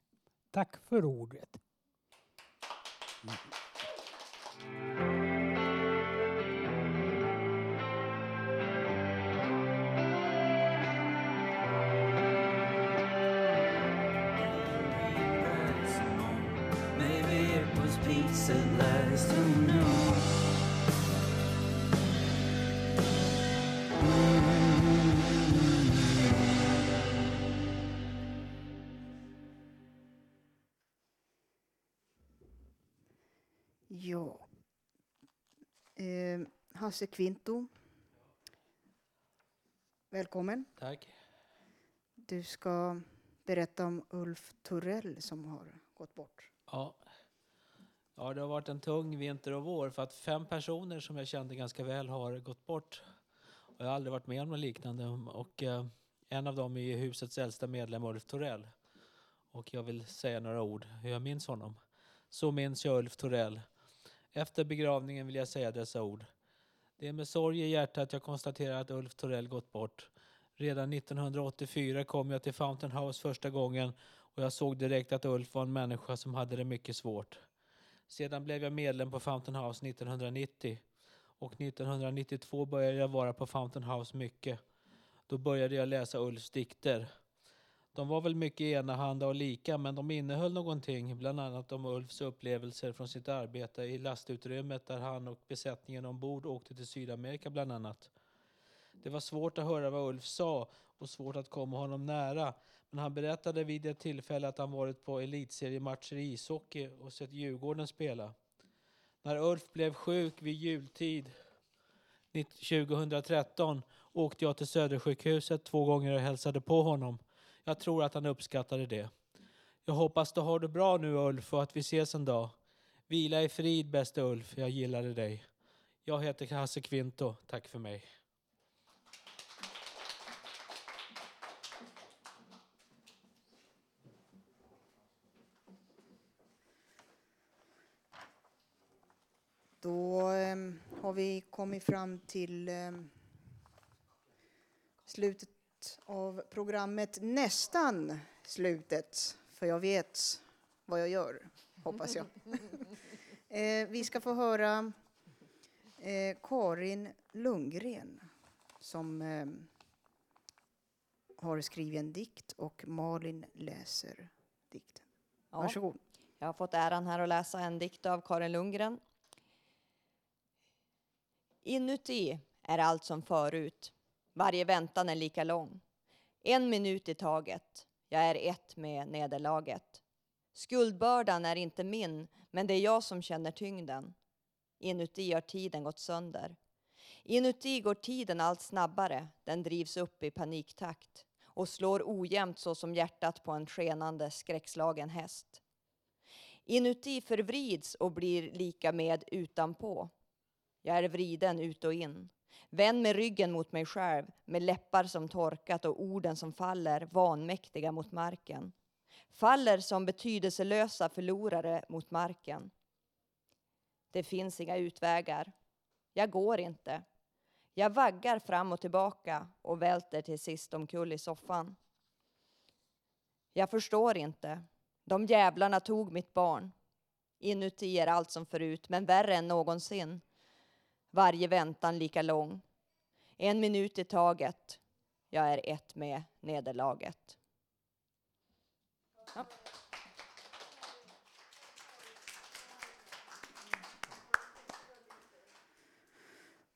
Tack för ordet. Maybe it was pizza last time. Hasse Kvinto. Välkommen. Tack. Du ska berätta om Ulf Torell som har gått bort. Ja. ja, det har varit en tung vinter och vår för att fem personer som jag kände ganska väl har gått bort. Och jag har aldrig varit med om något liknande. Och, eh, en av dem är husets äldsta medlem Ulf Torell. Och jag vill säga några ord hur jag minns honom. Så minns jag Ulf Torell. Efter begravningen vill jag säga dessa ord. Det är med sorg i hjärtat jag konstaterar att Ulf Torell gått bort. Redan 1984 kom jag till Fountain House första gången och jag såg direkt att Ulf var en människa som hade det mycket svårt. Sedan blev jag medlem på Fountain House 1990 och 1992 började jag vara på Fountain House mycket. Då började jag läsa Ulfs dikter. De var väl mycket enahanda och lika men de innehöll någonting, bland annat om Ulfs upplevelser från sitt arbete i lastutrymmet där han och besättningen ombord åkte till Sydamerika bland annat. Det var svårt att höra vad Ulf sa och svårt att komma honom nära. Men han berättade vid ett tillfälle att han varit på elitseriematcher i ishockey och sett Djurgården spela. När Ulf blev sjuk vid jultid 2013 åkte jag till Södersjukhuset två gånger och hälsade på honom. Jag tror att han uppskattade det. Jag hoppas du har det bra nu Ulf och att vi ses en dag. Vila i frid bäste Ulf, jag gillade dig. Jag heter Hasse Kvinto, tack för mig. Då eh, har vi kommit fram till eh, slutet av programmet. Nästan slutet, för jag vet vad jag gör, hoppas jag. <laughs> eh, vi ska få höra eh, Karin Lundgren som eh, har skrivit en dikt och Malin läser dikten. Ja. Varsågod. Jag har fått äran här att läsa en dikt av Karin Lundgren. Inuti är allt som förut. Varje väntan är lika lång. En minut i taget. Jag är ett med nederlaget. Skuldbördan är inte min, men det är jag som känner tyngden. Inuti har tiden gått sönder. Inuti går tiden allt snabbare. Den drivs upp i paniktakt och slår ojämnt så som hjärtat på en skenande skräckslagen häst. Inuti förvrids och blir lika med utanpå. Jag är vriden ut och in. Vänd med ryggen mot mig själv, med läppar som torkat och orden som faller vanmäktiga mot marken. Faller som betydelselösa förlorare mot marken. Det finns inga utvägar. Jag går inte. Jag vaggar fram och tillbaka och välter till sist omkull i soffan. Jag förstår inte. De jävlarna tog mitt barn. Inuti är allt som förut, men värre än någonsin. Varje väntan lika lång. En minut i taget. Jag är ett med nederlaget. Ja.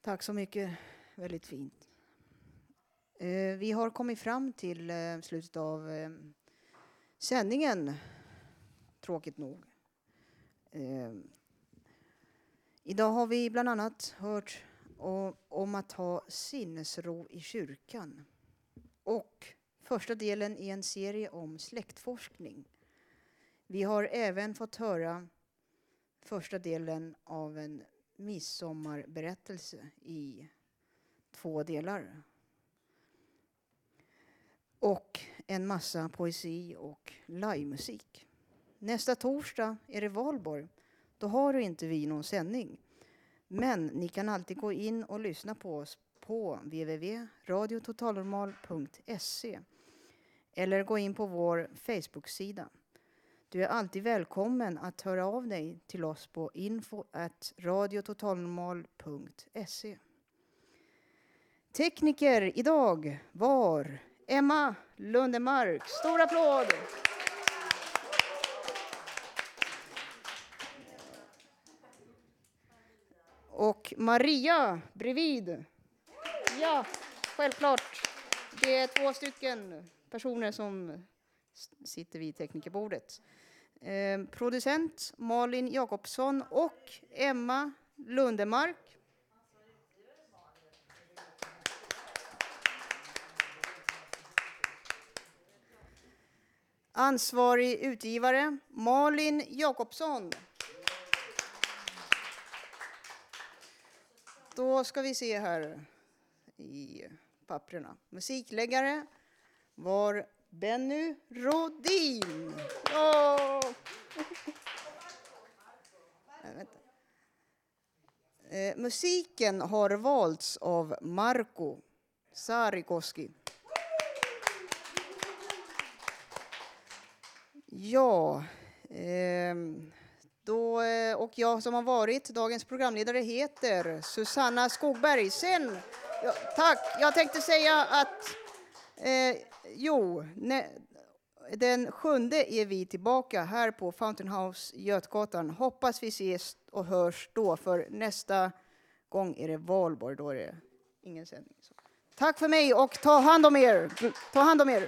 Tack så mycket. Väldigt fint. Eh, vi har kommit fram till eh, slutet av eh, sändningen, tråkigt nog. Idag har vi bland annat hört om att ha sinnesro i kyrkan och första delen i en serie om släktforskning. Vi har även fått höra första delen av en midsommarberättelse i två delar. Och en massa poesi och livemusik. Nästa torsdag är det valborg. Då har du inte vi någon sändning. Men ni kan alltid gå in och lyssna på oss på www.radiototalnormal.se eller gå in på vår Facebook-sida. Du är alltid välkommen att höra av dig till oss på info.radiototalnormal.se. Tekniker idag var Emma Lundemark. Stor applåd! Och Maria bredvid. Ja, självklart. Det är två stycken personer som sitter vid teknikerbordet. Eh, producent Malin Jakobsson och Emma Lundemark. Ansvarig utgivare Malin Jakobsson. Då ska vi se här i papperna. Musikläggare var Benny Rodin. Oh! Vänta. Eh, musiken har valts av Marko Sarikoski. Ja, Eh, då, eh, och jag som har varit dagens programledare heter Susanna Skogberg. Sen, ja, tack, jag tänkte säga att eh, jo, ne, den sjunde är vi tillbaka här på Fountain House Götgatan. Hoppas vi ses och hörs då, för nästa gång är det valborg. Då är det ingen sändning. Så. Tack för mig och ta hand om er. Ta hand om er.